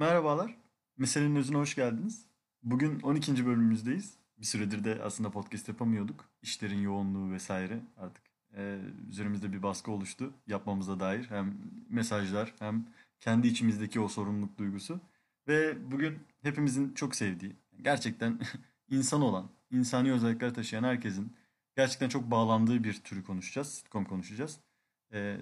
Merhabalar. Meselenin özüne hoş geldiniz. Bugün 12. bölümümüzdeyiz. Bir süredir de aslında podcast yapamıyorduk. İşlerin yoğunluğu vesaire artık e, üzerimizde bir baskı oluştu yapmamıza dair. Hem mesajlar hem kendi içimizdeki o sorumluluk duygusu. Ve bugün hepimizin çok sevdiği, gerçekten insan olan, insani özellikler taşıyan herkesin gerçekten çok bağlandığı bir türü konuşacağız. Sitcom konuşacağız. E,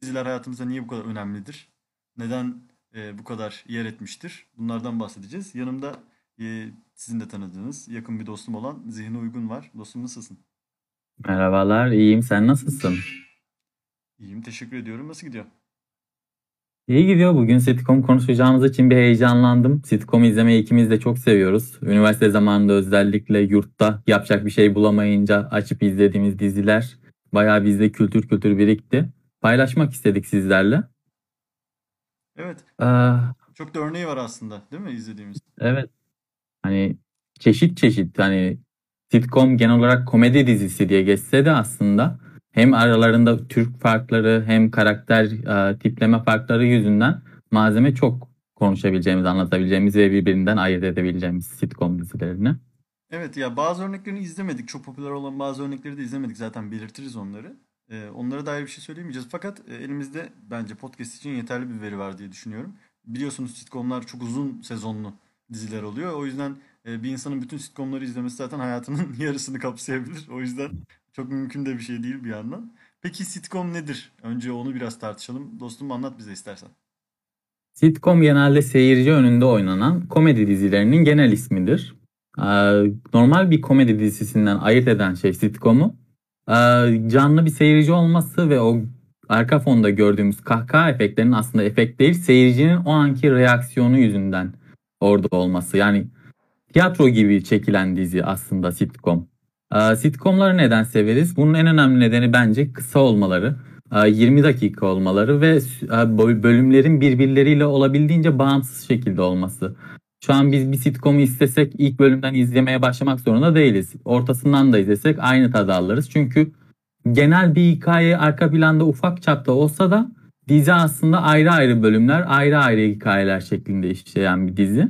diziler hayatımızda niye bu kadar önemlidir? Neden e, bu kadar yer etmiştir? Bunlardan bahsedeceğiz. Yanımda e, sizin de tanıdığınız yakın bir dostum olan Zihni Uygun var. Dostum nasılsın? Merhabalar, iyiyim. Sen nasılsın? İyiyim, teşekkür ediyorum. Nasıl gidiyor? İyi gidiyor. Bugün sitcom konuşacağımız için bir heyecanlandım. Sitcom izlemeyi ikimiz de çok seviyoruz. Üniversite zamanında özellikle yurtta yapacak bir şey bulamayınca açıp izlediğimiz diziler bayağı bizde kültür kültür birikti. Paylaşmak istedik sizlerle. Evet, Ee, çok da örneği var aslında, değil mi izlediğimiz? evet. Hani çeşit çeşit hani sitcom genel olarak komedi dizisi diye geçse de aslında hem aralarında Türk farkları hem karakter e, tipleme farkları yüzünden malzeme çok konuşabileceğimiz, anlatabileceğimiz ve birbirinden ayırt edebileceğimiz sitcom dizilerini. Evet ya bazı örneklerini izlemedik. Çok popüler olan bazı örnekleri de izlemedik. Zaten belirtiriz onları. Ee, onlara dair bir şey söyleyemeyeceğiz. Fakat e, elimizde bence podcast için yeterli bir veri var diye düşünüyorum. Biliyorsunuz sitcomlar çok uzun sezonlu diziler oluyor. O yüzden e, bir insanın bütün sitcomları izlemesi zaten hayatının yarısını kapsayabilir. O yüzden çok mümkün de bir şey değil bir yandan. Peki sitcom nedir? Önce onu biraz tartışalım. Dostum anlat bize istersen. Sitcom genelde seyirci önünde oynanan komedi dizilerinin genel ismidir. Ee, Normal bir komedi dizisinden ayırt eden şey sitcomu canlı bir seyirci olması ve o arka fonda gördüğümüz kahkaha efektlerinin aslında efekt değil, seyircinin o anki reaksiyonu yüzünden orada olması. Yani tiyatro gibi çekilen dizi aslında sitcom. Ee, Sitcomları neden severiz? Bunun en önemli nedeni bence kısa olmaları, e, 20 dakika olmaları ve e, bölümlerin birbirleriyle olabildiğince bağımsız şekilde olması. Şu an biz bir sitcomu istesek ilk bölümden izlemeye başlamak zorunda değiliz. Ortasından da izlesek aynı tadı alırız. Çünkü genel bir hikaye arka planda ufak çapta olsa da dizi aslında ayrı ayrı bölümler, ayrı ayrı hikayeler şeklinde işleyen bir dizi.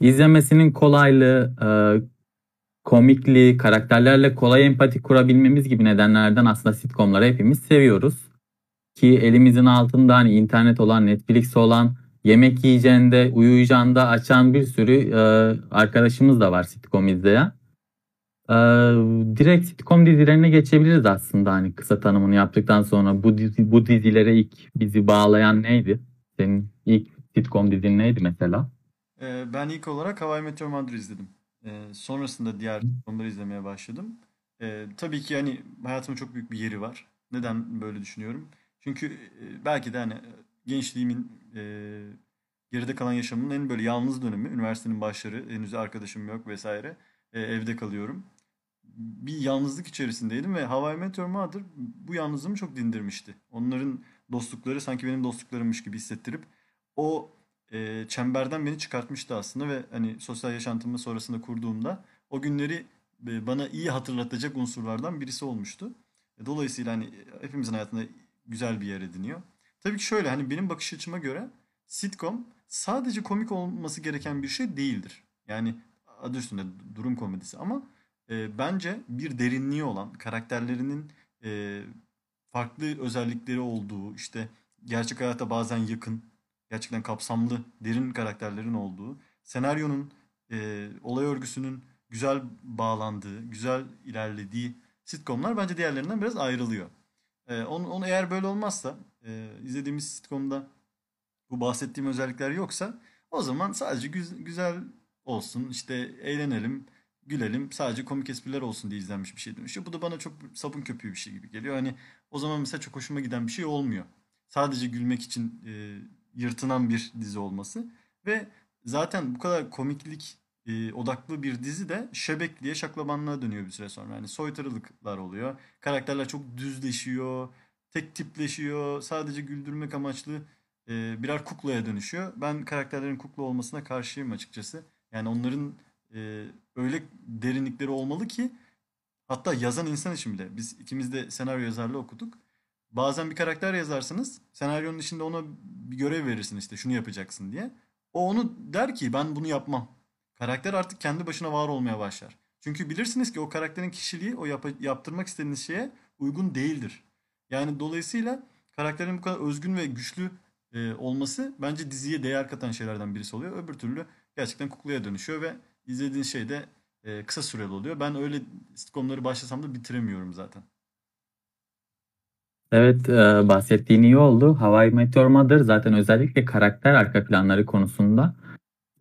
İzlemesinin kolaylığı, e, komikliği, karakterlerle kolay empati kurabilmemiz gibi nedenlerden aslında sitcomları hepimiz seviyoruz. Ki elimizin altında hani internet olan, Netflix olan, yemek yiyeceğinde, uyuyacağında açan bir sürü e, arkadaşımız da var sitcom izleyen. E, direkt sitcom dizilerine geçebiliriz aslında hani kısa tanımını yaptıktan sonra bu dizi, bu dizilere ilk bizi bağlayan neydi? Senin ilk sitcom dizin neydi mesela? Ee, ben ilk olarak How I Met Your Mother izledim. Ee, sonrasında diğer onları izlemeye başladım. Ee, tabii ki hani hayatımın çok büyük bir yeri var. Neden böyle düşünüyorum? Çünkü e, belki de hani gençliğimin e, geride kalan yaşamının en böyle yalnız dönemi. Üniversitenin başları, henüz arkadaşım yok vesaire. E, evde kalıyorum. Bir yalnızlık içerisindeydim ve How I Met Your Mother bu yalnızlığımı çok dindirmişti. Onların dostlukları sanki benim dostluklarımmış gibi hissettirip o e, çemberden beni çıkartmıştı aslında ve hani sosyal yaşantımı sonrasında kurduğumda o günleri e, bana iyi hatırlatacak unsurlardan birisi olmuştu. E, dolayısıyla hani hepimizin hayatında güzel bir yer ediniyor. Tabii ki şöyle hani benim bakış açıma göre sitcom sadece komik olması gereken bir şey değildir. Yani adı üstünde durum komedisi ama e, bence bir derinliği olan karakterlerinin e, farklı özellikleri olduğu işte gerçek hayata bazen yakın gerçekten kapsamlı derin karakterlerin olduğu senaryonun e, olay örgüsünün güzel bağlandığı güzel ilerlediği sitcomlar bence diğerlerinden biraz ayrılıyor. E, onu, onu eğer böyle olmazsa e, izlediğimiz sitcomda bu bahsettiğim özellikler yoksa o zaman sadece güz- güzel olsun işte eğlenelim gülelim sadece komik espriler olsun diye izlenmiş bir şey dönüşüyor. Bu da bana çok sapın köpüğü bir şey gibi geliyor. Hani o zaman mesela çok hoşuma giden bir şey olmuyor. Sadece gülmek için e, yırtınan bir dizi olması ve zaten bu kadar komiklik e, odaklı bir dizi de şebekliğe şaklabanlığa dönüyor bir süre sonra. Yani soytarılıklar oluyor. Karakterler çok düzleşiyor, tek tipleşiyor. Sadece güldürmek amaçlı e, birer kuklaya dönüşüyor. Ben karakterlerin kukla olmasına karşıyım açıkçası. Yani onların e, öyle derinlikleri olmalı ki hatta yazan insan için bile biz ikimiz de senaryo yazarlığı okuduk. Bazen bir karakter yazarsınız. Senaryonun içinde ona bir görev verirsiniz işte şunu yapacaksın diye. O onu der ki ben bunu yapmam. Karakter artık kendi başına var olmaya başlar. Çünkü bilirsiniz ki o karakterin kişiliği o yap- yaptırmak istediğiniz şeye uygun değildir. Yani dolayısıyla karakterin bu kadar özgün ve güçlü e, olması bence diziye değer katan şeylerden birisi oluyor. Öbür türlü gerçekten kuklaya dönüşüyor ve izlediğin şey de e, kısa süreli oluyor. Ben öyle sitcomları başlasam da bitiremiyorum zaten. Evet, e, bahsettiğin iyi oldu. How I Met Your Mother zaten özellikle karakter arka planları konusunda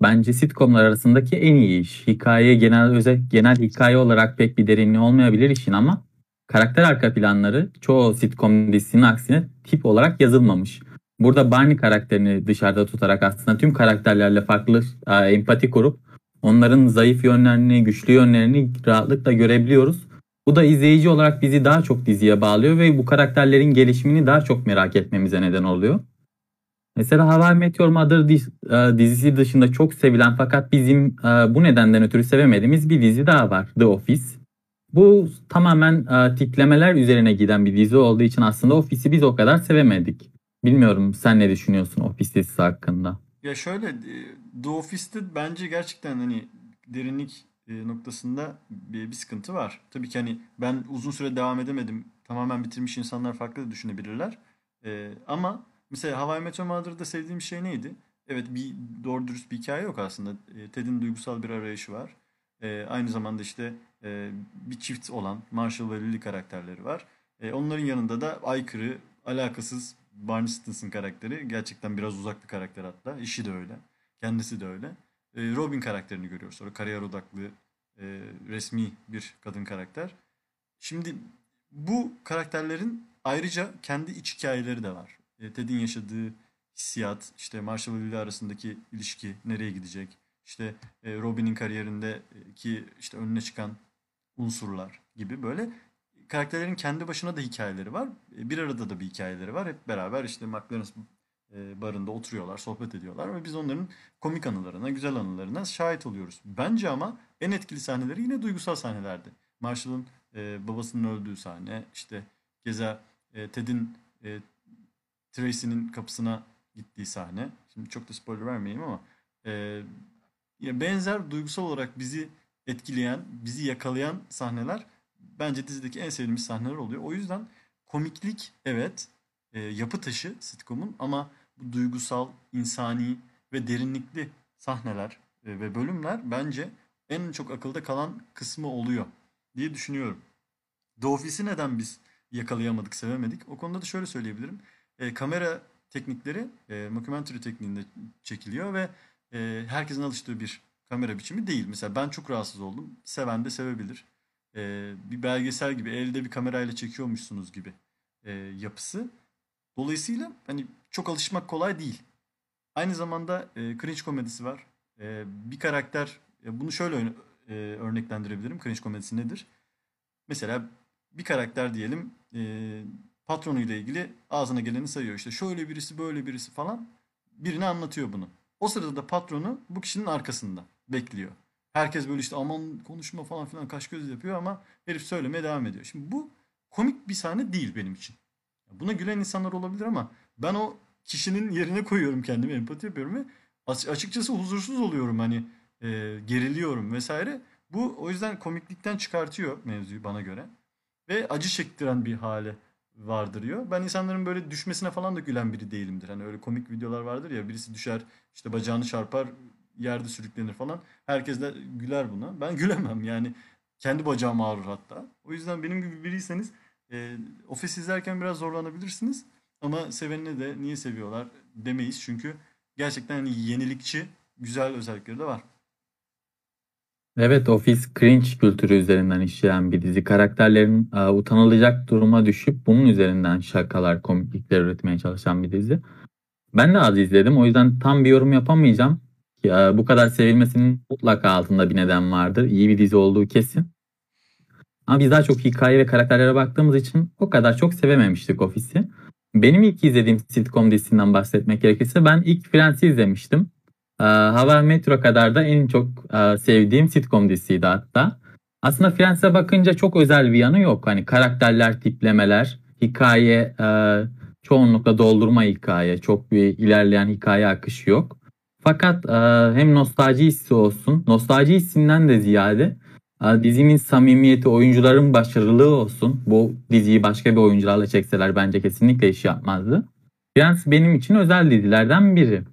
bence sitcomlar arasındaki en iyi iş. Hikaye genel özel genel hikaye olarak pek bir derinliği olmayabilir işin ama karakter arka planları çoğu sitcom dizisinin aksine tip olarak yazılmamış. Burada Barney karakterini dışarıda tutarak aslında tüm karakterlerle farklı e, empati kurup onların zayıf yönlerini, güçlü yönlerini rahatlıkla görebiliyoruz. Bu da izleyici olarak bizi daha çok diziye bağlıyor ve bu karakterlerin gelişimini daha çok merak etmemize neden oluyor. Mesela How I Mother e, dizisi dışında çok sevilen fakat bizim e, bu nedenden ötürü sevemediğimiz bir dizi daha var. The Office. Bu tamamen e, tiplemeler üzerine giden bir dizi olduğu için aslında Office'i biz o kadar sevemedik. Bilmiyorum sen ne düşünüyorsun Office dizisi hakkında? Ya şöyle The Office'te bence gerçekten hani derinlik noktasında bir, bir sıkıntı var. Tabii ki hani ben uzun süre devam edemedim. Tamamen bitirmiş insanlar farklı da düşünebilirler. Ee, ama mesela How I Met Your Mother'da sevdiğim şey neydi? Evet bir doğru dürüst bir hikaye yok aslında. Ted'in duygusal bir arayışı var. Ee, aynı zamanda işte e, bir çift olan Marshall ve Lily karakterleri var. E, onların yanında da aykırı, alakasız Barney Stinson karakteri. Gerçekten biraz uzak bir karakter hatta. İşi de öyle. Kendisi de öyle. E, Robin karakterini görüyoruz. Sonra kariyer odaklı e, resmi bir kadın karakter. Şimdi bu karakterlerin ayrıca kendi iç hikayeleri de var. E, Ted'in yaşadığı hissiyat, işte Marshall ve Lily arasındaki ilişki nereye gidecek? İşte e, Robin'in kariyerindeki işte önüne çıkan unsurlar gibi böyle karakterlerin kendi başına da hikayeleri var. Bir arada da bir hikayeleri var. Hep beraber işte McLaren e, barında oturuyorlar, sohbet ediyorlar ve biz onların komik anılarına, güzel anılarına şahit oluyoruz. Bence ama en etkili sahneleri yine duygusal sahnelerdi. Marshall'ın e, babasının öldüğü sahne, işte Geza e, Ted'in e, Tracy'nin kapısına gittiği sahne. Şimdi çok da spoiler vermeyeyim ama e, ya benzer duygusal olarak bizi etkileyen, bizi yakalayan sahneler bence dizideki en sevdiğimiz sahneler oluyor. O yüzden komiklik evet e, yapı taşı sitcom'un ama bu duygusal, insani ve derinlikli sahneler e, ve bölümler bence en çok akılda kalan kısmı oluyor diye düşünüyorum. The Office'i neden biz yakalayamadık, sevemedik? O konuda da şöyle söyleyebilirim. E, kamera teknikleri e, mockumentary tekniğinde çekiliyor ve e, herkesin alıştığı bir kamera biçimi değil. Mesela ben çok rahatsız oldum. Seven de sevebilir. E, bir belgesel gibi elde bir kamerayla çekiyormuşsunuz gibi e, yapısı. Dolayısıyla hani çok alışmak kolay değil. Aynı zamanda e, cringe komedisi var. E, bir karakter e, bunu şöyle e, örneklendirebilirim. Cringe komedisi nedir? Mesela bir karakter diyelim e, patronuyla ilgili ağzına geleni sayıyor. İşte şöyle birisi böyle birisi falan birine anlatıyor bunu. O sırada da patronu bu kişinin arkasında bekliyor. Herkes böyle işte aman konuşma falan filan kaş göz yapıyor ama herif söylemeye devam ediyor. Şimdi bu komik bir sahne değil benim için. Buna gülen insanlar olabilir ama ben o kişinin yerine koyuyorum kendimi, empati yapıyorum ve açıkçası huzursuz oluyorum hani e, geriliyorum vesaire. Bu o yüzden komiklikten çıkartıyor mevzuyu bana göre ve acı çektiren bir hale vardırıyor. Ben insanların böyle düşmesine falan da gülen biri değilimdir. Hani öyle komik videolar vardır ya birisi düşer işte bacağını çarpar yerde sürüklenir falan. Herkes de güler buna. Ben gülemem yani kendi bacağım ağrır hatta. O yüzden benim gibi biriyseniz e, Office izlerken biraz zorlanabilirsiniz. Ama sevenine de niye seviyorlar demeyiz. Çünkü gerçekten hani yenilikçi güzel özellikleri de var. Evet, Office cringe kültürü üzerinden işleyen bir dizi. Karakterlerin e, utanılacak duruma düşüp bunun üzerinden şakalar, komiklikler üretmeye çalışan bir dizi. Ben de az izledim. O yüzden tam bir yorum yapamayacağım. E, bu kadar sevilmesinin mutlaka altında bir neden vardır. İyi bir dizi olduğu kesin. Ama biz daha çok hikaye ve karakterlere baktığımız için o kadar çok sevememiştik Office'i. Benim ilk izlediğim sitcom dizisinden bahsetmek gerekirse ben ilk Friends'i izlemiştim. Ee, Hava Metro kadar da en çok e, sevdiğim sitcom dizisiydi hatta. Aslında Friends'e bakınca çok özel bir yanı yok. Hani karakterler, tiplemeler, hikaye e, çoğunlukla doldurma hikaye. Çok bir ilerleyen hikaye akışı yok. Fakat e, hem nostalji hissi olsun, nostalji hissinden de ziyade dizinin samimiyeti, oyuncuların başarılığı olsun. Bu diziyi başka bir oyuncularla çekseler bence kesinlikle iş yapmazdı. Friends benim için özel dizilerden biri.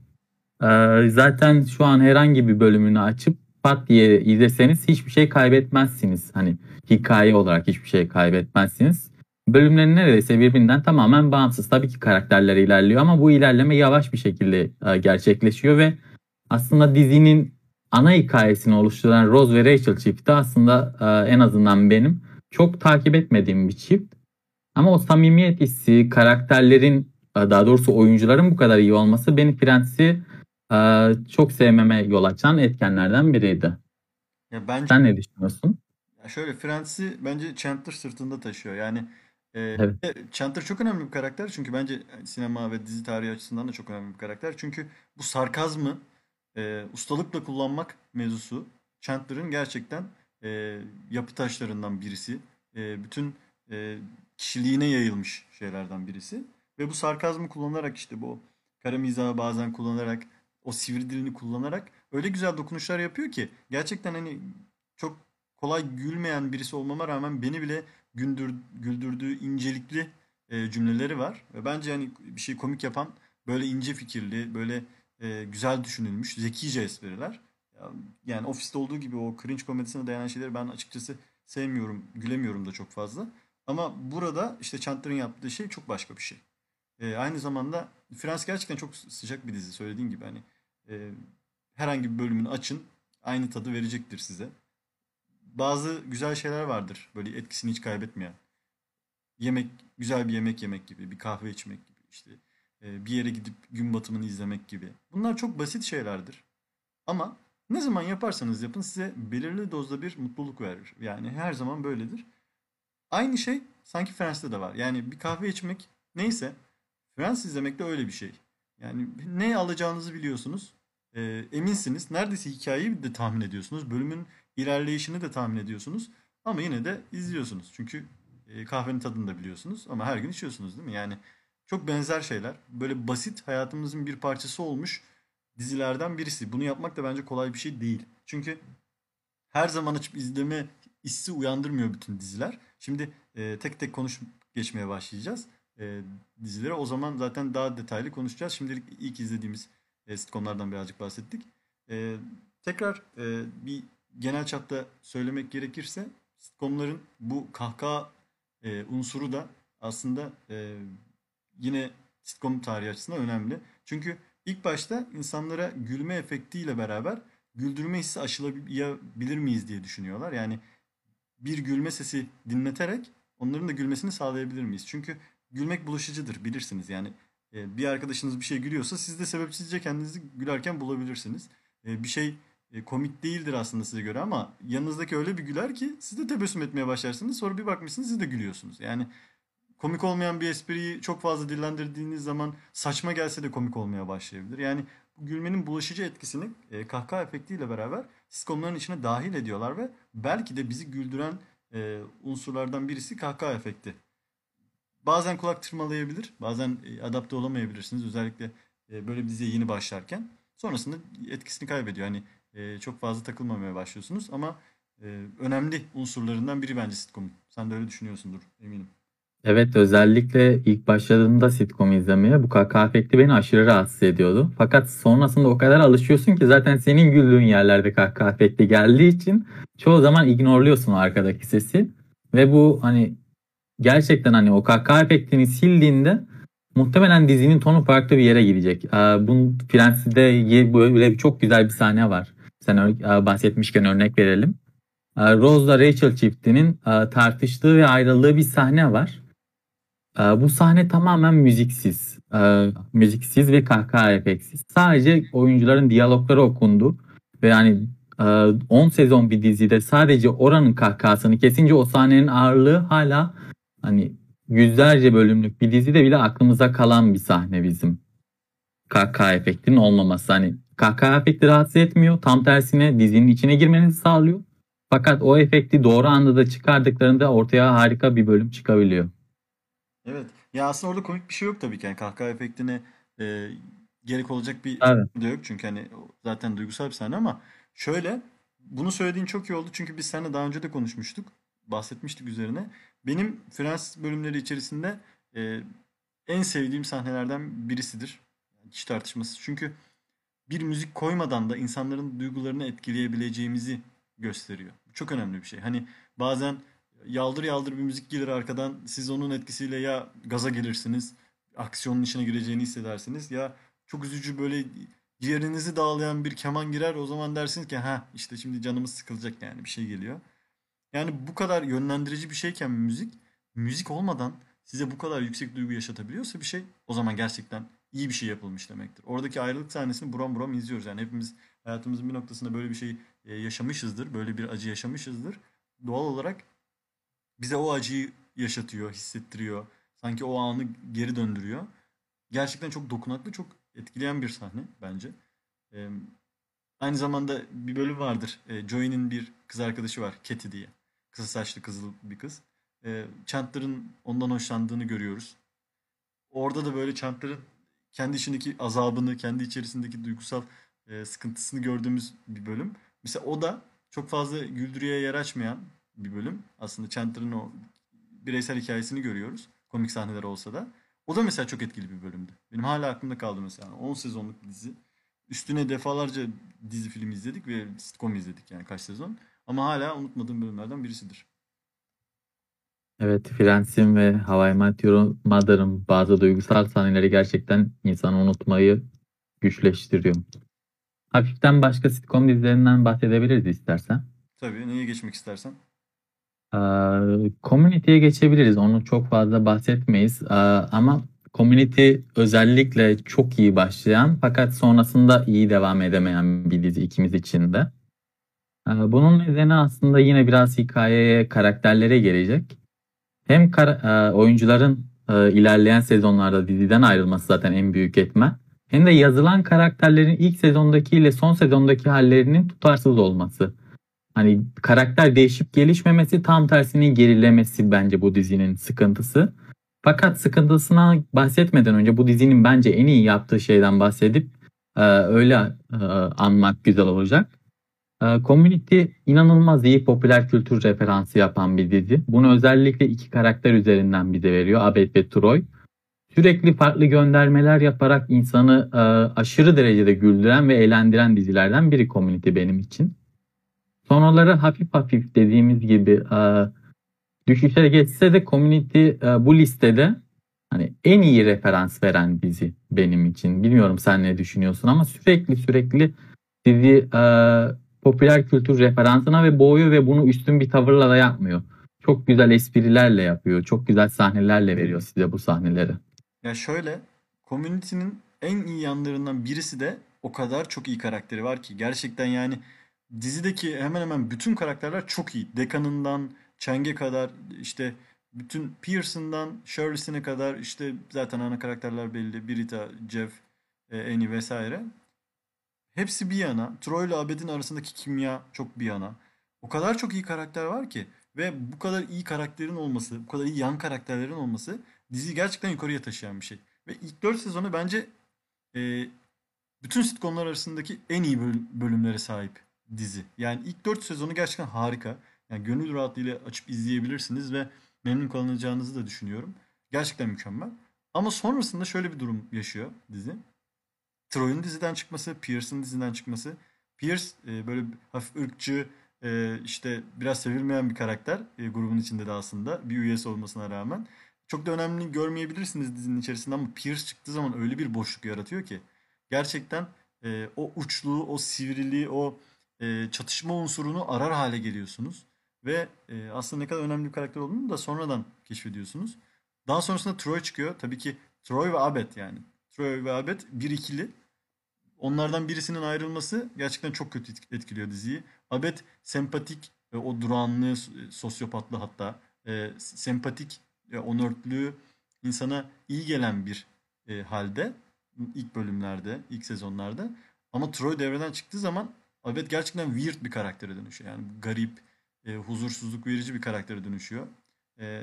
E, zaten şu an herhangi bir bölümünü açıp pat diye izleseniz hiçbir şey kaybetmezsiniz. Hani hikaye olarak hiçbir şey kaybetmezsiniz. Bölümlerin neredeyse birbirinden tamamen bağımsız. Tabii ki karakterler ilerliyor ama bu ilerleme yavaş bir şekilde e, gerçekleşiyor ve aslında dizinin ana hikayesini oluşturan Rose ve Rachel çifti aslında e, en azından benim çok takip etmediğim bir çift. Ama o samimiyet hissi, karakterlerin e, daha doğrusu oyuncuların bu kadar iyi olması beni Friends'i çok sevmeme yol açan etkenlerden biriydi. Ya bence Sen ne düşünüyorsun? ya şöyle Friends'i bence Chandler sırtında taşıyor. Yani e, Evet. ve Chandler çok önemli bir karakter çünkü bence sinema ve dizi tarihi açısından da çok önemli bir karakter. Çünkü bu sarkazmı e, ustalıkla kullanmak mevzusu Chandler'ın gerçekten e, yapı taşlarından birisi. E, bütün e, kişiliğine yayılmış şeylerden birisi. Ve bu sarkazmı kullanarak işte bu kara mizahı bazen kullanarak o sivri dilini kullanarak öyle güzel dokunuşlar yapıyor ki gerçekten hani çok kolay gülmeyen birisi olmama rağmen beni bile güldür, güldürdüğü incelikli e, cümleleri var. Ve bence hani bir şey komik yapan böyle ince fikirli, böyle e, güzel düşünülmüş, zekice espriler. Ya- Yani ofiste olduğu gibi o cringe komedisine dayanan şeyleri ben açıkçası sevmiyorum, gülemiyorum da çok fazla. Ama burada işte Chandler'ın yaptığı şey çok başka bir şey. E, aynı zamanda Friends gerçekten çok sıcak bir dizi söylediğin gibi hani e, herhangi bir bölümünü açın aynı tadı verecektir size. Bazı güzel şeyler vardır böyle etkisini hiç kaybetmeyen. Yemek, güzel bir yemek yemek gibi, bir kahve içmek gibi işte e, bir yere gidip gün batımını izlemek gibi. Bunlar çok basit şeylerdir. Ama ne zaman yaparsanız yapın size belirli dozda bir mutluluk verir. Yani her zaman böyledir. Aynı şey sanki Friends'te de var. Yani bir kahve içmek neyse Friends izlemek de öyle bir şey. Yani ne alacağınızı biliyorsunuz. Ee, eminsiniz. Neredeyse hikayeyi de tahmin ediyorsunuz. Bölümün ilerleyişini de tahmin ediyorsunuz. Ama yine de izliyorsunuz. Çünkü e, kahvenin tadını da biliyorsunuz. Ama her gün içiyorsunuz değil mi? Yani çok benzer şeyler. Böyle basit hayatımızın bir parçası olmuş dizilerden birisi. Bunu yapmak da bence kolay bir şey değil. Çünkü her zaman açıp izleme hissi uyandırmıyor bütün diziler. Şimdi e, tek tek konuşup geçmeye başlayacağız e, dizilere. O zaman zaten daha detaylı konuşacağız. Şimdilik ilk izlediğimiz e, sitcomlardan birazcık bahsettik. E, tekrar e, bir genel çapta söylemek gerekirse sitcomların bu kahkaha e, unsuru da aslında e, yine sitcom tarihi açısından önemli. Çünkü ilk başta insanlara gülme efektiyle beraber güldürme hissi aşılayabilir miyiz diye düşünüyorlar. Yani bir gülme sesi dinleterek onların da gülmesini sağlayabilir miyiz? Çünkü gülmek bulaşıcıdır bilirsiniz. Yani e, bir arkadaşınız bir şey gülüyorsa siz de sebepsizce kendinizi gülerken bulabilirsiniz. E, bir şey e, komik değildir aslında size göre ama yanınızdaki öyle bir güler ki siz de tebessüm etmeye başlarsınız. Sonra bir bakmışsınız siz de gülüyorsunuz. Yani komik olmayan bir espriyi çok fazla dillendirdiğiniz zaman saçma gelse de komik olmaya başlayabilir. Yani gülmenin bulaşıcı etkisini e, kahkaha efektiyle beraber sitcomların içine dahil ediyorlar ve belki de bizi güldüren e, unsurlardan birisi kahkaha efekti. Bazen kulak tırmalayabilir, bazen e, adapte olamayabilirsiniz. Özellikle e, böyle bir diziye yeni başlarken. Sonrasında etkisini kaybediyor. Hani çok fazla takılmamaya başlıyorsunuz ama önemli unsurlarından biri bence sitcom. Sen de öyle düşünüyorsundur eminim. Evet özellikle ilk başladığımda sitcom izlemeye bu kahkaha efekti beni aşırı rahatsız ediyordu. Fakat sonrasında o kadar alışıyorsun ki zaten senin güldüğün yerlerde kahkaha efekti geldiği için çoğu zaman ignorluyorsun arkadaki sesi. Ve bu hani gerçekten hani o kahkaha efektini sildiğinde muhtemelen dizinin tonu farklı bir yere gidecek. Bunun Friends'de ye- böyle çok güzel bir sahne var. Sen bahsetmişken örnek verelim. Rose'la Rachel çiftinin tartıştığı ve ayrıldığı bir sahne var. Bu sahne tamamen müziksiz. Müziksiz ve kahkaha efeksiz. Sadece oyuncuların diyalogları okundu. Ve yani e, 10 sezon bir dizide sadece oranın kahkahasını kesince o sahnenin ağırlığı hala hani yüzlerce bölümlük bir dizide bile aklımıza kalan bir sahne bizim. Kahkaha efektinin olmaması. Hani kahkaha efekti rahatsız etmiyor. Tam tersine dizinin içine girmenizi sağlıyor. Fakat o efekti doğru anda da çıkardıklarında ortaya harika bir bölüm çıkabiliyor. Evet. Ya aslında orada komik bir şey yok tabii ki. Yani kahkaha efektini e, gerek olacak bir Evet. de yok çünkü hani zaten duygusal bir sahne ama şöyle bunu söylediğin çok iyi oldu çünkü biz seninle daha önce de konuşmuştuk. Bahsetmiştik üzerine. Benim Frans bölümleri içerisinde e, en sevdiğim sahnelerden birisidir. Hiç tartışmasız. Çünkü bir müzik koymadan da insanların duygularını etkileyebileceğimizi gösteriyor. Çok önemli bir şey. Hani bazen yaldır yaldır bir müzik gelir arkadan. Siz onun etkisiyle ya gaza gelirsiniz, aksiyonun içine gireceğini hissedersiniz ya çok üzücü böyle ciğerinizi dağlayan bir keman girer. O zaman dersiniz ki ha işte şimdi canımız sıkılacak yani bir şey geliyor. Yani bu kadar yönlendirici bir şeyken müzik, müzik olmadan size bu kadar yüksek duygu yaşatabiliyorsa bir şey o zaman gerçekten iyi bir şey yapılmış demektir. Oradaki ayrılık sahnesini buram buram izliyoruz. Yani hepimiz hayatımızın bir noktasında böyle bir şey e, yaşamışızdır. Böyle bir acı yaşamışızdır. Doğal olarak bize o acıyı yaşatıyor, hissettiriyor. Sanki o anı geri döndürüyor. Gerçekten çok dokunaklı, çok etkileyen bir sahne bence. Aynı zamanda bir bölüm vardır. Joey'nin bir kız arkadaşı var, Katie diye. Kısa saçlı kızıl bir kız. Ee, Chandler'ın ondan hoşlandığını görüyoruz. Orada da böyle Chandler'ın kendi içindeki azabını, kendi içerisindeki duygusal e, sıkıntısını gördüğümüz bir bölüm. Mesela o da çok fazla güldürüye yer açmayan bir bölüm. Aslında Chandler'ın o bireysel hikayesini görüyoruz. Komik sahneler olsa da. O da mesela çok etkili bir bölümdü. Benim hala aklımda kaldı mesela. 10 sezonluk bir dizi. Üstüne defalarca dizi film izledik ve sitcom izledik yani kaç sezon. Ama hala unutmadığım bölümlerden birisidir. Evet, Friends'in ve How I Met Your Mother'ın bazı duygusal sahneleri gerçekten insanı unutmayı güçleştiriyor. Hafiften başka sitcom dizilerinden bahsedebiliriz istersen. Tabii neye geçmek istersen. Ee, Community'ye geçebiliriz. Onu çok fazla bahsetmeyiz. Ee, ama Community özellikle çok iyi başlayan fakat sonrasında iyi devam edemeyen bir dizi ikimiz için de. Ee, bunun nedeni aslında yine biraz hikayeye, karakterlere gelecek. Hem kara- e, oyuncuların e, ilerleyen sezonlarda diziden ayrılması zaten en büyük etmen. Hem de yazılan karakterlerin ilk sezondaki ile son sezondaki hallerinin tutarsız olması. Hani karakter değişip gelişmemesi tam tersinin gerilemesi bence bu dizinin sıkıntısı. Fakat sıkıntısına bahsetmeden önce bu dizinin bence en iyi yaptığı şeyden bahsedip e, öyle anmak güzel olacak. E, Community inanılmaz iyi popüler kültür referansı yapan bir dizi. Bunu özellikle iki karakter üzerinden bize veriyor. Abed ve Troy. Sürekli farklı göndermeler yaparak insanı e, aşırı derecede güldüren ve eğlendiren dizilerden biri Community benim için. Sonraları hafif hafif dediğimiz gibi e, düşüşe geçse de Community e, bu listede hani en iyi referans veren dizi benim için. Bilmiyorum sen ne düşünüyorsun ama sürekli sürekli dizi popüler kültür referansına ve boğuyor ve bunu üstün bir tavırla da yapmıyor. Çok güzel esprilerle yapıyor. Çok güzel sahnelerle veriyor size bu sahneleri. Ya şöyle, Community'nin en iyi yanlarından birisi de o kadar çok iyi karakteri var ki gerçekten yani dizideki hemen hemen bütün karakterler çok iyi. Dekan'ından Chang'e kadar işte bütün Pearson'dan Shirley'sine kadar işte zaten ana karakterler belli. Brita, Jeff, e, Annie vesaire. Hepsi bir yana. Troy ile Abed'in arasındaki kimya çok bir yana. O kadar çok iyi karakter var ki ve bu kadar iyi karakterin olması, bu kadar iyi yan karakterlerin olması diziyi gerçekten yukarıya taşıyan bir şey. Ve ilk 4 sezonu bence e, bütün sitcomlar arasındaki en iyi bölümlere sahip dizi. Yani ilk 4 sezonu gerçekten harika. Yani gönül rahatlığıyla açıp izleyebilirsiniz ve memnun kalınacağınızı da düşünüyorum. Gerçekten mükemmel. Ama sonrasında şöyle bir durum yaşıyor dizi. Troy'un diziden çıkması, Pierce'ın diziden çıkması. Pierce e, böyle hafif ırkçı, e, işte biraz sevilmeyen bir karakter e, grubun içinde de aslında bir üyesi olmasına rağmen. Çok da önemli görmeyebilirsiniz dizinin içerisinde ama Pierce çıktığı zaman öyle bir boşluk yaratıyor ki gerçekten e, o uçluğu, o sivriliği, o e, çatışma unsurunu arar hale geliyorsunuz. Ve e, aslında ne kadar önemli bir karakter olduğunu da sonradan keşfediyorsunuz. Daha sonrasında Troy çıkıyor. Tabii ki Troy ve Abed yani. Troy ve Abed bir ikili. Onlardan birisinin ayrılması gerçekten çok kötü etkiliyor diziyi. Abed sempatik, e, o durağanlığı, e, sosyopatlı hatta e, sempatik, e, onörtlüğü insana iyi gelen bir e, halde ilk bölümlerde, ilk sezonlarda. Ama Troy devreden çıktığı zaman Abed gerçekten weird bir karaktere dönüşüyor. Yani garip, e, huzursuzluk verici bir karaktere dönüşüyor. E,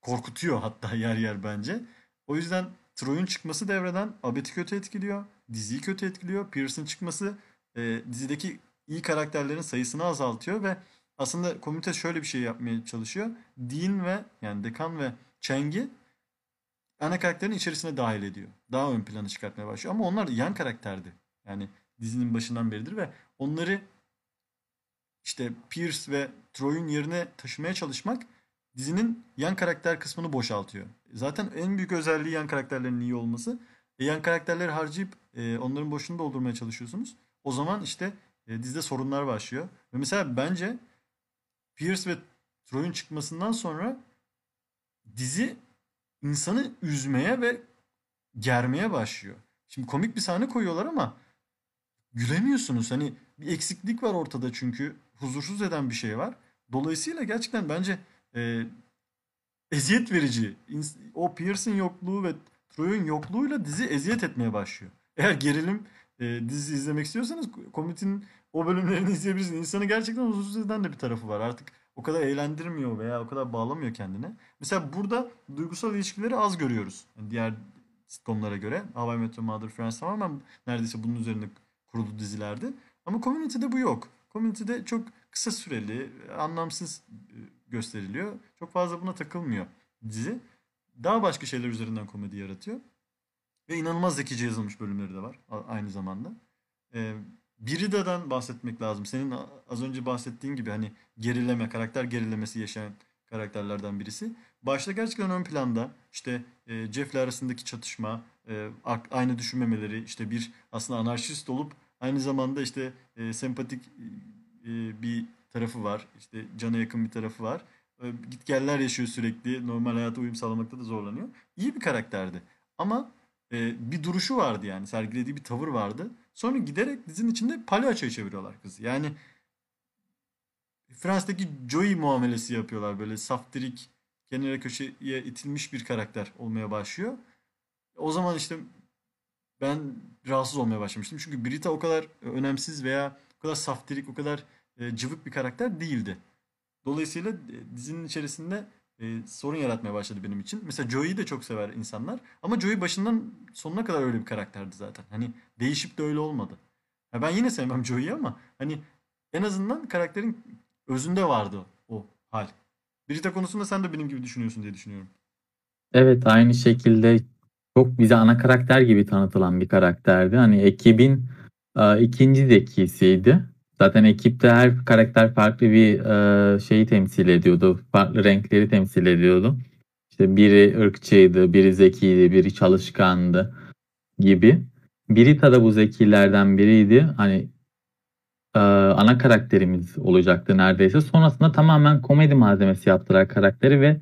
korkutuyor hatta yer yer bence. O yüzden Troy'un çıkması devreden Abed'i kötü etkiliyor. diziyi kötü etkiliyor. Pierce'ın çıkması e, dizideki iyi karakterlerin sayısını azaltıyor ve aslında komite şöyle bir şey yapmaya çalışıyor. Dean ve yani Dekan ve Chang'i ana karakterin içerisine dahil ediyor. Daha ön plana çıkartmaya başlıyor. Ama onlar yan karakterdi. Yani dizinin başından beridir ve onları işte Pierce ve Troy'un yerine taşımaya çalışmak dizinin yan karakter kısmını boşaltıyor. Zaten en büyük özelliği yan karakterlerin iyi olması. E, yan karakterleri harcayıp e, onların boşluğunu doldurmaya çalışıyorsunuz. O zaman işte e, dizide sorunlar başlıyor. Ve mesela bence Pierce ve Troy'un çıkmasından sonra dizi insanı üzmeye ve germeye başlıyor. Şimdi komik bir sahne koyuyorlar ama gülemiyorsunuz. Hani bir eksiklik var ortada çünkü huzursuz eden bir şey var. Dolayısıyla gerçekten bence e, eziyet verici. O Pierce'in yokluğu ve Troy'un yokluğuyla dizi eziyet etmeye başlıyor. Eğer gerilim e, dizi izlemek istiyorsanız Commit'in o bölümlerini izleyebilirsiniz. İnsanı gerçekten huzursuz eden de bir tarafı var. Artık o kadar eğlendirmiyor veya o kadar bağlamıyor kendine. Mesela burada duygusal ilişkileri az görüyoruz. Yani diğer sitcomlara göre. How I Met Your Mother, Friends tamamen neredeyse bunun üzerine kurulu dizilerdi. Ama Community'de bu yok. Community'de çok kısa süreli, anlamsız e, gösteriliyor. Çok fazla buna takılmıyor dizi. Daha başka şeyler üzerinden komedi yaratıyor. Ve inanılmaz zekice yazılmış bölümleri de var aynı zamanda. Ee, Birida'dan bahsetmek lazım. Senin az önce bahsettiğin gibi hani gerileme, karakter gerilemesi yaşayan karakterlerden birisi. Başta gerçekten ön planda işte e, Jeff'le arasındaki çatışma, e, aynı düşünmemeleri, işte bir aslında anarşist olup aynı zamanda işte e, sempatik e, bir tarafı var. İşte cana yakın bir tarafı var. E, gitgeller yaşıyor sürekli. Normal hayata uyum sağlamakta da zorlanıyor. İyi bir karakterdi. Ama e, bir duruşu vardı yani. Sergilediği bir tavır vardı. Sonra giderek dizinin içinde palyaçoya çeviriyorlar kızı. Yani Fransa'daki Joey muamelesi yapıyorlar. Böyle saftirik, kenara köşeye itilmiş bir karakter olmaya başlıyor. O zaman işte ben rahatsız olmaya başlamıştım. Çünkü Brita o kadar önemsiz veya o kadar saftirik, o kadar e, cıvık bir karakter değildi. Dolayısıyla e, dizinin içerisinde e, sorun yaratmaya başladı benim için. Mesela Joey'i de çok sever insanlar. Ama Joey başından sonuna kadar öyle bir karakterdi zaten. Hani değişip de öyle olmadı. Ya ben yine sevmem Joey'i ama hani en azından karakterin özünde vardı o hal. Brita konusunda sen de benim gibi düşünüyorsun diye düşünüyorum. Evet aynı şekilde çok bize ana karakter gibi tanıtılan bir karakterdi. Hani ekibin e, ikinci zekisiydi. Zaten ekipte her karakter farklı bir e, şeyi temsil ediyordu. Farklı renkleri temsil ediyordu. İşte biri ırkçıydı, biri zekiydi, biri çalışkandı gibi. Birita da bu zekilerden biriydi. Hani e, ana karakterimiz olacaktı neredeyse. Sonrasında tamamen komedi malzemesi yaptılar karakteri ve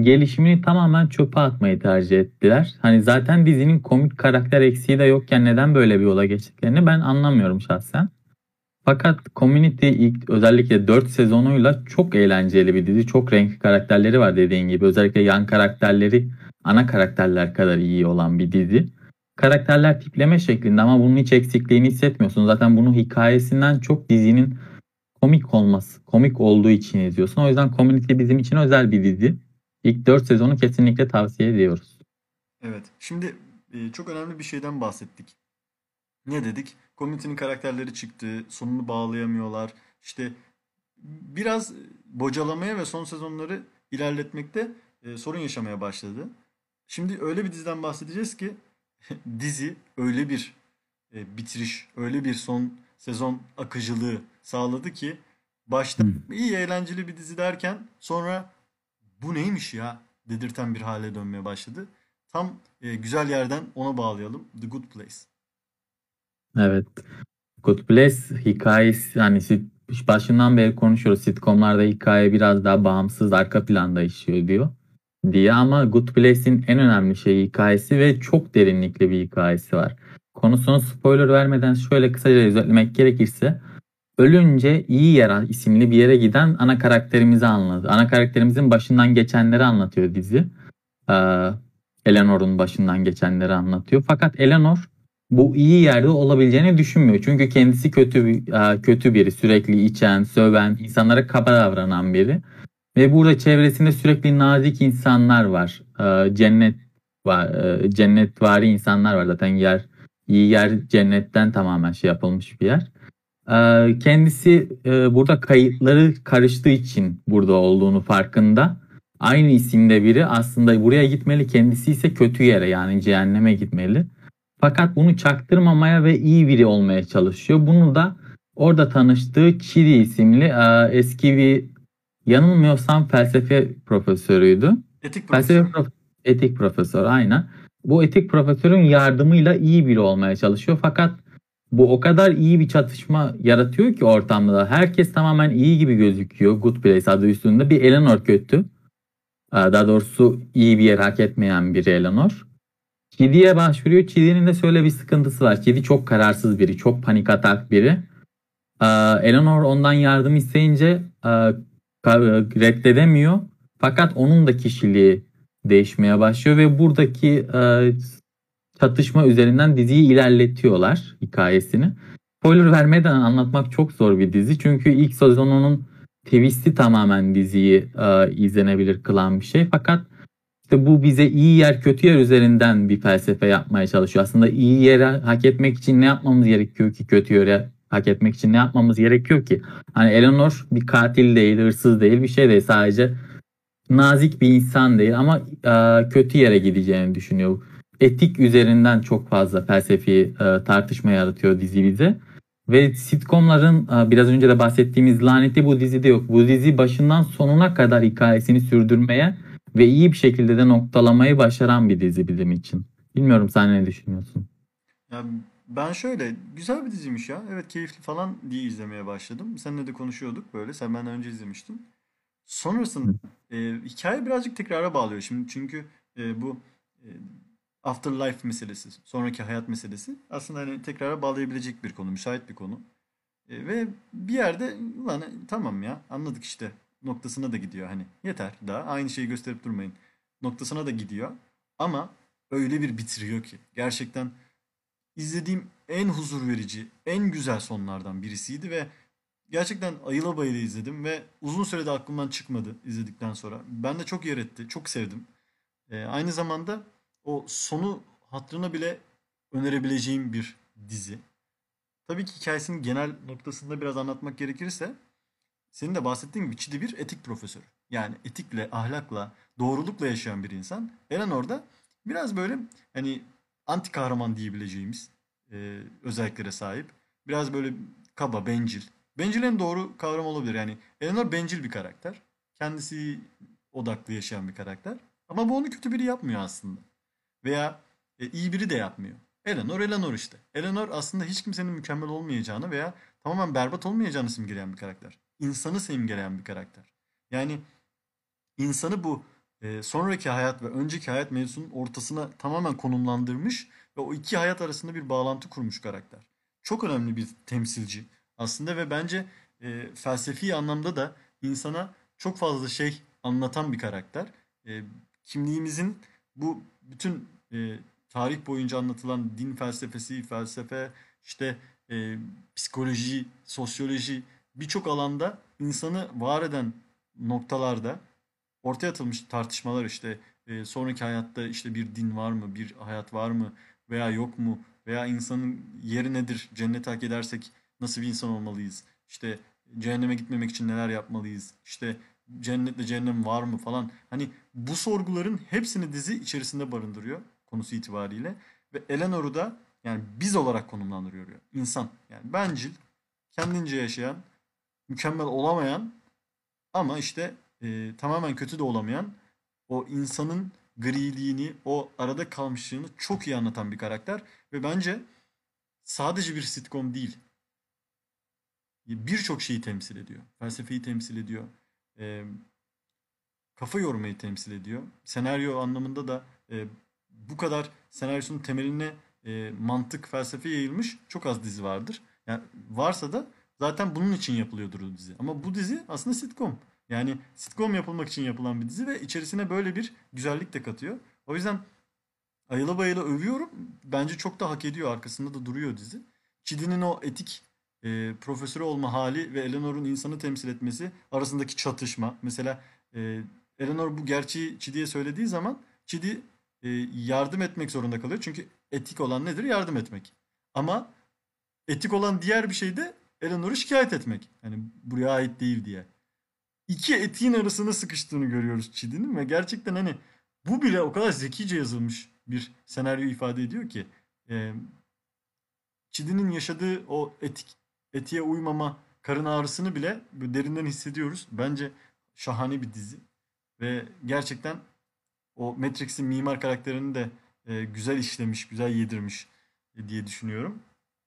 gelişimini tamamen çöpe atmayı tercih ettiler. Hani zaten dizinin komik karakter eksiği de yokken neden böyle bir yola geçtiklerini ben anlamıyorum şahsen. Fakat Community ilk özellikle 4 sezonuyla çok eğlenceli bir dizi. Çok renkli karakterleri var dediğin gibi. Özellikle yan karakterleri ana karakterler kadar iyi olan bir dizi. Karakterler tipleme şeklinde ama bunun hiç eksikliğini hissetmiyorsun. Zaten bunun hikayesinden çok dizinin komik olması, komik olduğu için izliyorsun. O yüzden Community bizim için özel bir dizi. İlk 4 sezonu kesinlikle tavsiye ediyoruz. Evet. Şimdi e, çok önemli bir şeyden bahsettik. Ne dedik? Community'nin karakterleri çıktı. Sonunu bağlayamıyorlar. İşte biraz bocalamaya ve son sezonları ilerletmekte e, sorun yaşamaya başladı. Şimdi öyle bir diziden bahsedeceğiz ki dizi öyle bir e, bitiriş, öyle bir son sezon akıcılığı sağladı ki başta iyi eğlenceli bir dizi derken sonra bu neymiş ya dedirten bir hale dönmeye başladı. Tam e, güzel yerden ona bağlayalım. The Good Place. Evet. Place hikayesi hani başından beri konuşuyoruz. Sitcomlarda hikaye biraz daha bağımsız arka planda işliyor diyor diye ama Good Place'in en önemli şeyi hikayesi ve çok derinlikli bir hikayesi var. Konusunu spoiler vermeden şöyle kısaca özetlemek gerekirse Ölünce iyi yer isimli bir yere giden ana karakterimizi anlatıyor. Ana karakterimizin başından geçenleri anlatıyor dizi. Ee, Eleanor'un başından geçenleri anlatıyor. Fakat Eleanor bu iyi yerde olabileceğini düşünmüyor. Çünkü kendisi kötü e, kötü biri, sürekli içen, söven, insanlara kaba davranan biri. Ve burada çevresinde sürekli nazik insanlar var. Ee, cennet var, e, cennetvari insanlar var zaten yer İyi yer cennetten tamamen şey yapılmış bir yer. Kendisi e, burada kayıtları karıştığı için burada olduğunu farkında. Aynı isimde biri aslında buraya gitmeli kendisi ise kötü yere yani cehenneme gitmeli. Fakat bunu çaktırmamaya ve iyi biri olmaya çalışıyor. Bunu da orada tanıştığı Chidi isimli e, eski bir yanılmıyorsam felsefe profesörüydü. Etik profesör. Felsefe etik profesör aynen. Bu etik profesörün yardımıyla iyi biri olmaya çalışıyor. Fakat bu o kadar iyi bir çatışma yaratıyor ki ortamda. Herkes tamamen iyi gibi gözüküyor. Good Place adı üstünde. Bir Eleanor kötü. Ee, daha doğrusu iyi bir yer hak etmeyen bir Eleanor. Chidi'ye başvuruyor. Chidi'nin de şöyle bir sıkıntısı var. Chidi çok kararsız biri. Çok panik atak biri. Ee, Eleanor ondan yardım isteyince e, reddedemiyor. Fakat onun da kişiliği değişmeye başlıyor ve buradaki e, çatışma üzerinden diziyi ilerletiyorlar hikayesini. Spoiler vermeden anlatmak çok zor bir dizi. Çünkü ilk sezonunun twist'i tamamen diziyi e, izlenebilir kılan bir şey. Fakat işte bu bize iyi yer kötü yer üzerinden bir felsefe yapmaya çalışıyor. Aslında iyi yere hak etmek için ne yapmamız gerekiyor ki kötü yere hak etmek için ne yapmamız gerekiyor ki? Hani Eleanor bir katil değil, hırsız değil, bir şey değil. Sadece nazik bir insan değil ama e, kötü yere gideceğini düşünüyor. Etik üzerinden çok fazla felsefi e, tartışma yaratıyor dizi bize. Ve sitcomların e, biraz önce de bahsettiğimiz laneti bu dizide yok. Bu dizi başından sonuna kadar hikayesini sürdürmeye ve iyi bir şekilde de noktalamayı başaran bir dizi bizim için. Bilmiyorum sen ne düşünüyorsun? Ya ben şöyle güzel bir diziymiş ya. Evet keyifli falan diye izlemeye başladım. Seninle de konuşuyorduk böyle. Sen benden önce izlemiştin. Sonrasında e, hikaye birazcık tekrara bağlıyor şimdi çünkü e, bu e, afterlife meselesi, sonraki hayat meselesi aslında hani tekrara bağlayabilecek bir konu, müsait bir konu. E, ve bir yerde ulan tamam ya anladık işte noktasına da gidiyor hani yeter daha aynı şeyi gösterip durmayın noktasına da gidiyor ama öyle bir bitiriyor ki gerçekten izlediğim en huzur verici, en güzel sonlardan birisiydi ve gerçekten ayıla bayıla izledim ve uzun sürede aklımdan çıkmadı izledikten sonra. Ben de çok yer etti, çok sevdim. Ee, aynı zamanda o sonu hatırına bile önerebileceğim bir dizi. Tabii ki hikayesinin genel noktasında biraz anlatmak gerekirse senin de bahsettiğin gibi Çidi bir etik profesörü. Yani etikle, ahlakla, doğrulukla yaşayan bir insan. Eleanor da biraz böyle hani anti kahraman diyebileceğimiz e, özelliklere sahip. Biraz böyle kaba, bencil, Bencil en doğru kavram olabilir. Yani Eleanor bencil bir karakter. Kendisi odaklı yaşayan bir karakter. Ama bu onu kötü biri yapmıyor aslında. Veya e, iyi biri de yapmıyor. Eleanor Eleanor işte. Eleanor aslında hiç kimsenin mükemmel olmayacağını veya tamamen berbat olmayacağını simgeleyen bir karakter. İnsanı simgeleyen bir karakter. Yani insanı bu e, sonraki hayat ve önceki hayat mevzusunun ortasına tamamen konumlandırmış ve o iki hayat arasında bir bağlantı kurmuş karakter. Çok önemli bir temsilci aslında ve bence e, felsefi anlamda da insana çok fazla şey anlatan bir karakter. E, kimliğimizin bu bütün e, tarih boyunca anlatılan din felsefesi, felsefe, işte e, psikoloji, sosyoloji birçok alanda insanı var eden noktalarda ortaya atılmış tartışmalar işte e, sonraki hayatta işte bir din var mı, bir hayat var mı veya yok mu veya insanın yeri nedir, cennet hak edersek nasıl bir insan olmalıyız? İşte cehenneme gitmemek için neler yapmalıyız? İşte cennetle cehennem var mı falan. Hani bu sorguların hepsini dizi içerisinde barındırıyor konusu itibariyle. Ve Eleanor'u da yani biz olarak konumlandırıyor. İnsan. Yani bencil, kendince yaşayan, mükemmel olamayan ama işte e, tamamen kötü de olamayan o insanın griliğini, o arada kalmışlığını çok iyi anlatan bir karakter. Ve bence sadece bir sitcom değil birçok şeyi temsil ediyor. Felsefeyi temsil ediyor. E, kafa yormayı temsil ediyor. Senaryo anlamında da e, bu kadar senaryosunun temeline e, mantık, felsefe yayılmış çok az dizi vardır. Yani varsa da zaten bunun için yapılıyordur o dizi. Ama bu dizi aslında sitcom. Yani sitcom yapılmak için yapılan bir dizi ve içerisine böyle bir güzellik de katıyor. O yüzden ayıla bayıla övüyorum. Bence çok da hak ediyor. Arkasında da duruyor dizi. Chidi'nin o etik e, profesörü olma hali ve Eleanor'un insanı temsil etmesi arasındaki çatışma. Mesela e, Eleanor bu gerçeği Chidi'ye söylediği zaman Chidi e, yardım etmek zorunda kalıyor. Çünkü etik olan nedir? Yardım etmek. Ama etik olan diğer bir şey de Eleanor'u şikayet etmek. Hani buraya ait değil diye. İki etiğin arasına sıkıştığını görüyoruz Chidi'nin ve gerçekten hani bu bile o kadar zekice yazılmış bir senaryo ifade ediyor ki. E, Chidi'nin yaşadığı o etik etiğe uymama karın ağrısını bile derinden hissediyoruz. Bence şahane bir dizi. Ve gerçekten o Matrix'in mimar karakterini de güzel işlemiş, güzel yedirmiş diye düşünüyorum.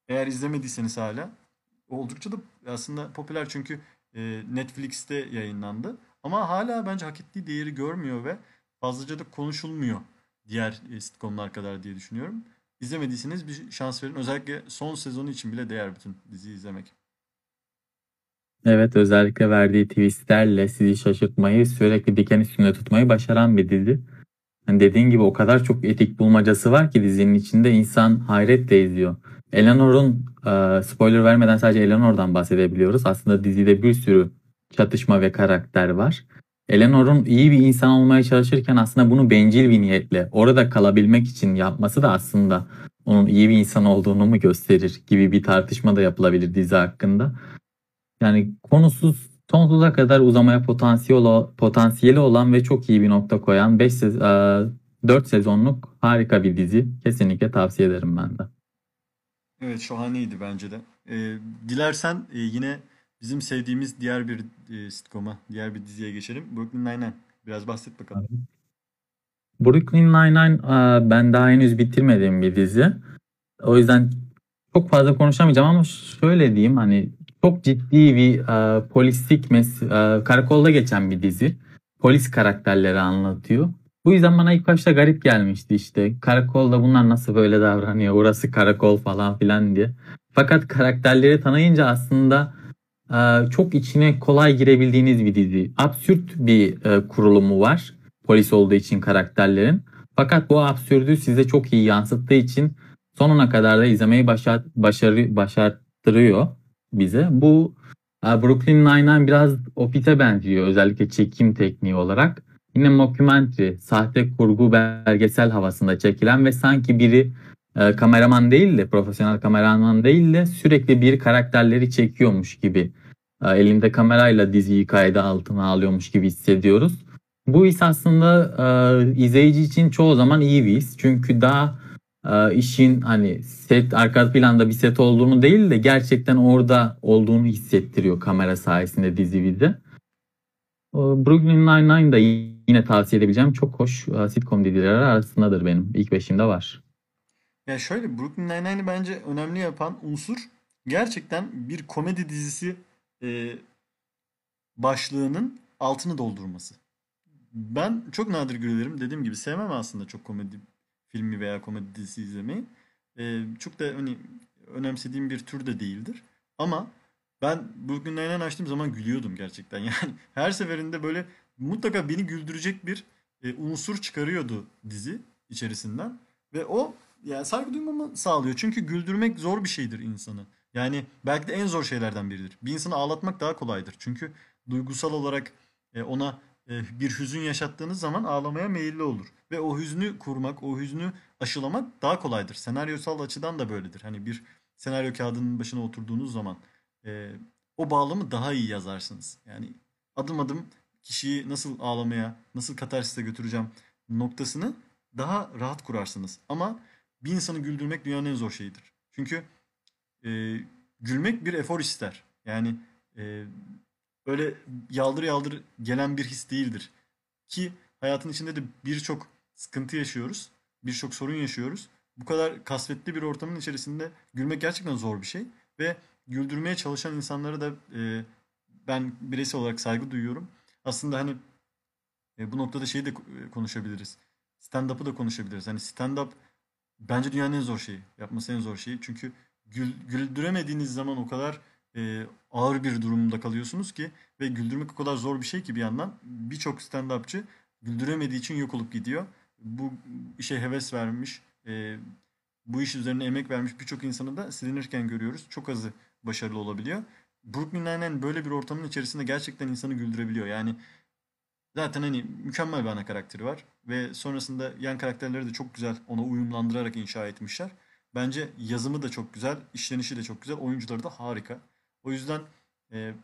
Eğer izlemediyseniz hala oldukça da aslında popüler çünkü e, Netflix'te yayınlandı. Ama hala bence hak ettiği değeri görmüyor ve fazlaca da konuşulmuyor diğer e, sitcomlar kadar diye düşünüyorum. İzlemediyseniz bir şans verin. Özellikle son sezonu için bile değer bütün diziyi izlemek. Evet özellikle verdiği twistlerle sizi şaşırtmayı sürekli diken üstünde tutmayı başaran bir dizi. Yani dediğin gibi o kadar çok etik bulmacası var ki dizinin içinde insan hayretle izliyor. Eleanor'un e, spoiler vermeden sadece Eleanor'dan bahsedebiliyoruz. Aslında dizide bir sürü çatışma ve karakter var. Eleanor'un iyi bir insan olmaya çalışırken aslında bunu bencil bir niyetle orada kalabilmek için yapması da aslında onun iyi bir insan olduğunu mu gösterir gibi bir tartışma da yapılabilir dizi hakkında. Yani konusuz sonsuza kadar uzamaya potansiyeli, olan ve çok iyi bir nokta koyan 5 sez 4 sezonluk harika bir dizi. Kesinlikle tavsiye ederim ben de. Evet şahaneydi bence de. Ee, dilersen e, yine bizim sevdiğimiz diğer bir e, sitcom'a, diğer bir diziye geçelim. Brooklyn Nine-Nine. Biraz bahset bakalım. Brooklyn Nine-Nine e, ben daha henüz bitirmediğim bir dizi. O yüzden çok fazla konuşamayacağım ama şöyle diyeyim hani çok ciddi bir e, polislik mes e, karakolda geçen bir dizi. Polis karakterleri anlatıyor. Bu yüzden bana ilk başta garip gelmişti işte. Karakolda bunlar nasıl böyle davranıyor? Orası karakol falan filan diye. Fakat karakterleri tanıyınca aslında e, çok içine kolay girebildiğiniz bir dizi. Absürt bir e, kurulumu var. Polis olduğu için karakterlerin. Fakat bu absürdü size çok iyi yansıttığı için sonuna kadar da izlemeyi başar, başarı, başarttırıyor bize. Bu e, Brooklyn Nine-Nine biraz Office'e benziyor özellikle çekim tekniği olarak. Yine mockumentary, sahte kurgu belgesel havasında çekilen ve sanki biri e, kameraman değil de profesyonel kameraman değil de sürekli bir karakterleri çekiyormuş gibi e, elinde kamerayla diziyi kayda altına alıyormuş gibi hissediyoruz. Bu his aslında e, izleyici için çoğu zaman iyi bir his. Çünkü daha e, işin hani set arka planda bir set olduğunu değil de gerçekten orada olduğunu hissettiriyor kamera sayesinde dizi bize. Brooklyn Nine-Nine da yine tavsiye edebileceğim çok hoş e, sitcom dizileri arasındadır benim. İlk beşimde var. Ya şöyle Brooklyn Nine-Nine'i bence önemli yapan unsur gerçekten bir komedi dizisi e, başlığının altını doldurması. Ben çok nadir gülerim. Dediğim gibi sevmem aslında çok komedi filmi veya komedi dizisi izlemeyi. E, çok da hani önemsediğim bir tür de değildir. Ama ben Brooklyn Nine-Nine açtığım zaman gülüyordum gerçekten. Yani her seferinde böyle mutlaka beni güldürecek bir e, unsur çıkarıyordu dizi içerisinden. Ve o yani saygı duymamı sağlıyor. Çünkü güldürmek zor bir şeydir insanı. Yani belki de en zor şeylerden biridir. Bir insanı ağlatmak daha kolaydır. Çünkü duygusal olarak e, ona e, bir hüzün yaşattığınız zaman ağlamaya meyilli olur. Ve o hüznü kurmak, o hüznü aşılamak daha kolaydır. Senaryosal açıdan da böyledir. Hani bir senaryo kağıdının başına oturduğunuz zaman e, o bağlamı daha iyi yazarsınız. Yani adım adım kişiyi nasıl ağlamaya, nasıl katarsise götüreceğim noktasını daha rahat kurarsınız. Ama bir insanı güldürmek dünyanın en zor şeyidir. Çünkü e, gülmek bir efor ister. Yani e, öyle yaldır yaldır gelen bir his değildir. Ki hayatın içinde de birçok sıkıntı yaşıyoruz. Birçok sorun yaşıyoruz. Bu kadar kasvetli bir ortamın içerisinde gülmek gerçekten zor bir şey. Ve güldürmeye çalışan insanlara da e, ben bireysel olarak saygı duyuyorum. Aslında hani e, bu noktada şeyi de e, konuşabiliriz. Stand-up'ı da konuşabiliriz. Hani stand-up bence dünyanın en zor şeyi. Yapması en zor şeyi. Çünkü gül, güldüremediğiniz zaman o kadar e, ağır bir durumda kalıyorsunuz ki ve güldürmek o kadar zor bir şey ki bir yandan birçok stand-upçı güldüremediği için yok olup gidiyor. Bu işe heves vermiş, e, bu iş üzerine emek vermiş birçok insanı da silinirken görüyoruz. Çok azı başarılı olabiliyor. Brooklyn Nine-Nine böyle bir ortamın içerisinde gerçekten insanı güldürebiliyor. Yani zaten hani mükemmel bir ana karakteri var ve sonrasında yan karakterleri de çok güzel ona uyumlandırarak inşa etmişler. Bence yazımı da çok güzel, işlenişi de çok güzel, oyuncuları da harika. O yüzden e,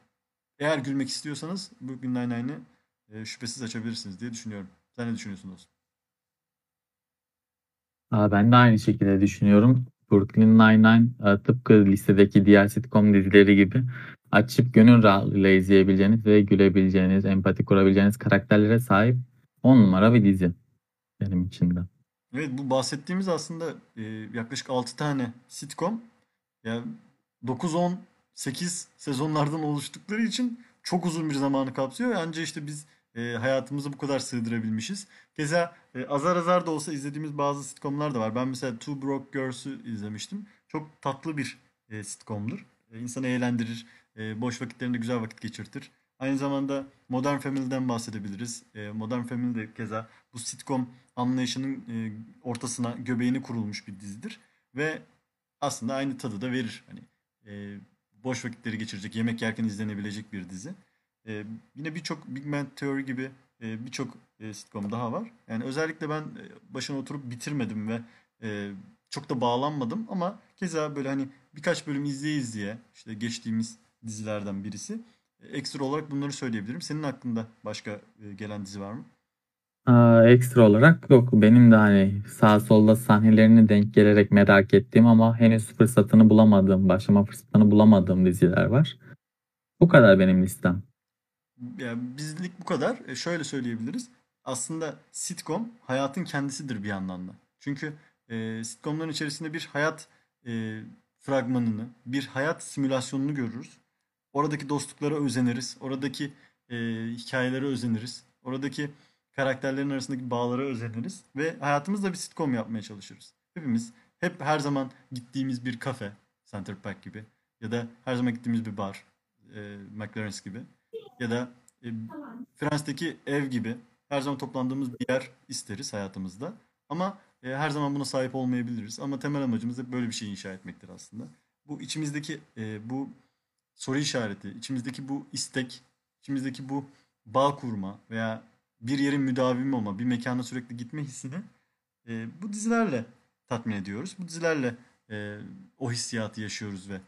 eğer gülmek istiyorsanız Brooklyn Nine-Nine'i e, şüphesiz açabilirsiniz diye düşünüyorum. Sen ne düşünüyorsun dostum? Ben de aynı şekilde düşünüyorum. Brooklyn Nine-Nine e, tıpkı listedeki diğer sitcom dizileri gibi açıp gönül rahatlığıyla izleyebileceğiniz ve gülebileceğiniz, empati kurabileceğiniz karakterlere sahip 10 numara bir dizi benim için de. Evet bu bahsettiğimiz aslında e, yaklaşık 6 tane sitcom. Yani 9-10 8 sezonlardan oluştukları için çok uzun bir zamanı kapsıyor. Ancak işte biz e, hayatımızı bu kadar sığdırabilmişiz. Keza e, azar azar da olsa izlediğimiz bazı sitcomlar da var. Ben mesela Two Broke Girls'ü izlemiştim. Çok tatlı bir e, sitcomdur. E, insanı eğlendirir. E, boş vakitlerinde güzel vakit geçirtir. Aynı zamanda Modern Family'den bahsedebiliriz. E, Modern Family de keza bu sitcom anlayışının e, ortasına, göbeğini kurulmuş bir dizidir. Ve aslında aynı tadı da verir. Hani e, boş vakitleri geçirecek, yemek yerken izlenebilecek bir dizi. E, yine birçok Big Bang Theory gibi e, birçok e, sitcom daha var. Yani özellikle ben e, başına oturup bitirmedim ve e, çok da bağlanmadım ama keza böyle hani birkaç bölüm izleye izleye işte geçtiğimiz dizilerden birisi. E, ekstra olarak bunları söyleyebilirim. Senin hakkında başka e, gelen dizi var mı? Aa, ekstra olarak yok. Benim de hani sağ solda sahnelerini denk gelerek merak ettiğim ama henüz fırsatını bulamadığım, başlama fırsatını bulamadığım diziler var. Bu kadar benim listem. Yani bizlik bu kadar. E, şöyle söyleyebiliriz. Aslında sitcom hayatın kendisidir bir yandan da. Çünkü e, sitcomların içerisinde bir hayat e, fragmanını, bir hayat simülasyonunu görürüz. Oradaki dostluklara özeniriz. Oradaki e, hikayelere özeniriz. Oradaki karakterlerin arasındaki bağlara özeniriz. Ve hayatımızda bir sitcom yapmaya çalışırız. Hepimiz hep her zaman gittiğimiz bir kafe, Center Park gibi ya da her zaman gittiğimiz bir bar, e, McLaren's gibi ya da e, Fransa'daki ev gibi her zaman toplandığımız bir yer isteriz hayatımızda. Ama e, her zaman buna sahip olmayabiliriz. Ama temel amacımız hep böyle bir şey inşa etmektir aslında. Bu içimizdeki e, bu soru işareti, içimizdeki bu istek, içimizdeki bu bağ kurma veya bir yerin müdavimi olma, bir mekana sürekli gitme hissini e, bu dizilerle tatmin ediyoruz. Bu dizilerle e, o hissiyatı yaşıyoruz ve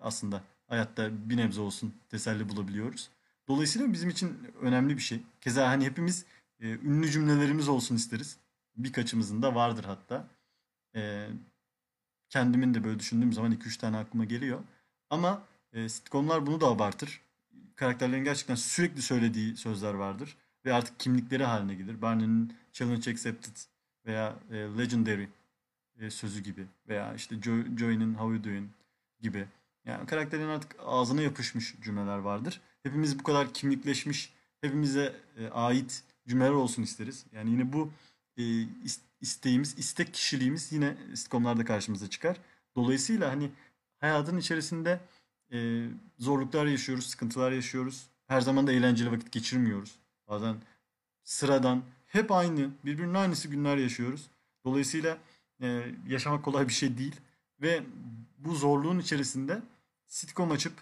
aslında hayatta bir nebze olsun teselli bulabiliyoruz. Dolayısıyla bizim için önemli bir şey. Keza hani hepimiz e, ünlü cümlelerimiz olsun isteriz. Birkaçımızın da vardır hatta. E, kendimin de böyle düşündüğüm zaman 2-3 tane aklıma geliyor. Ama e, sitcomlar bunu da abartır. Karakterlerin gerçekten sürekli söylediği sözler vardır. Ve artık kimlikleri haline gelir. Barney'nin Challenge Accepted veya e, Legendary e, sözü gibi. Veya işte Joy, Joey'nin How You Doing gibi. Yani karakterin artık ağzına yapışmış cümleler vardır. Hepimiz bu kadar kimlikleşmiş, hepimize e, ait cümleler olsun isteriz. Yani yine bu e, isteğimiz, istek kişiliğimiz yine sitcomlarda karşımıza çıkar. Dolayısıyla hani hayatın içerisinde e, zorluklar yaşıyoruz, sıkıntılar yaşıyoruz. Her zaman da eğlenceli vakit geçirmiyoruz. Bazen sıradan, hep aynı, birbirinin aynısı günler yaşıyoruz. Dolayısıyla yaşamak kolay bir şey değil. Ve bu zorluğun içerisinde sitcom açıp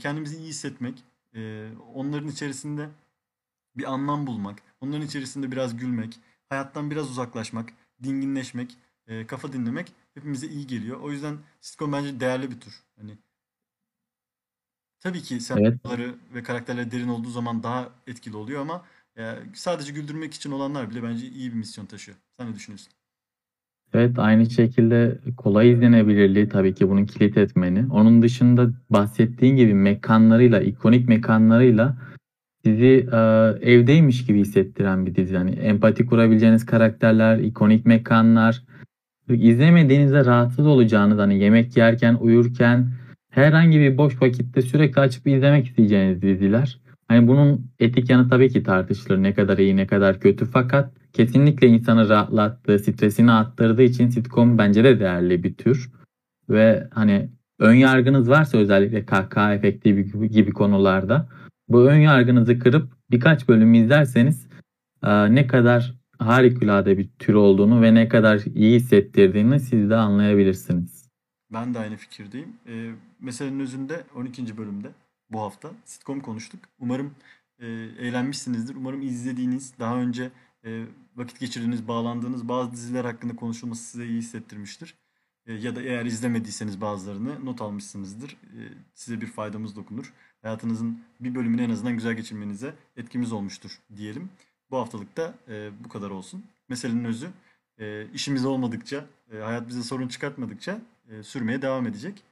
kendimizi iyi hissetmek, e, onların içerisinde bir anlam bulmak, onların içerisinde biraz gülmek, hayattan biraz uzaklaşmak, dinginleşmek, e, kafa dinlemek hepimize iyi geliyor. O yüzden sitcom bence değerli bir tür. Hani tabii ki senaryoları evet. ve karakterleri derin olduğu zaman daha etkili oluyor ama e, sadece güldürmek için olanlar bile bence iyi bir misyon taşıyor. Sen ne düşünüyorsun? Evet aynı şekilde kolay izlenebilirliği tabii ki bunun kilit etmeni. Onun dışında bahsettiğin gibi mekanlarıyla, ikonik mekanlarıyla sizi e, evdeymiş gibi hissettiren bir dizi. Yani empati kurabileceğiniz karakterler, ikonik mekanlar, izlemediğinizde rahatsız olacağınız hani yemek yerken, uyurken herhangi bir boş vakitte sürekli açıp izlemek isteyeceğiniz diziler. Hani bunun etik yanı tabii ki tartışılır. Ne kadar iyi, ne kadar kötü fakat kesinlikle insanı rahatlattığı, stresini attırdığı için sitcom bence de değerli bir tür. Ve hani ön yargınız varsa özellikle kahkaha efekti gibi, konularda bu ön yargınızı kırıp birkaç bölüm izlerseniz e, ne kadar harikulade bir tür olduğunu ve ne kadar iyi hissettirdiğini siz de anlayabilirsiniz. Ben de aynı fikirdeyim. Ee, meselenin özünde 12. bölümde bu hafta sitcom konuştuk. Umarım e, eğlenmişsinizdir. Umarım izlediğiniz, daha önce e, vakit geçirdiğiniz, bağlandığınız bazı diziler hakkında konuşulması size iyi hissettirmiştir. E, ya da eğer izlemediyseniz bazılarını not almışsınızdır. E, size bir faydamız dokunur. Hayatınızın bir bölümünü en azından güzel geçirmenize etkimiz olmuştur diyelim. Bu haftalık da e, bu kadar olsun. Meselenin özü e, işimiz olmadıkça, hayat bize sorun çıkartmadıkça sürmeye devam edecek.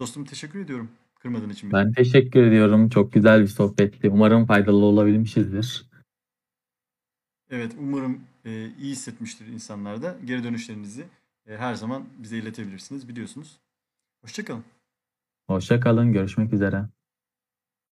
Dostum teşekkür ediyorum kırmadığın için. Ben teşekkür ediyorum. Çok güzel bir sohbetti. Umarım faydalı olabilmişizdir. Evet umarım e, iyi hissetmiştir insanlar da. Geri dönüşlerinizi e, her zaman bize iletebilirsiniz biliyorsunuz. Hoşçakalın. Hoşça kalın. Görüşmek üzere.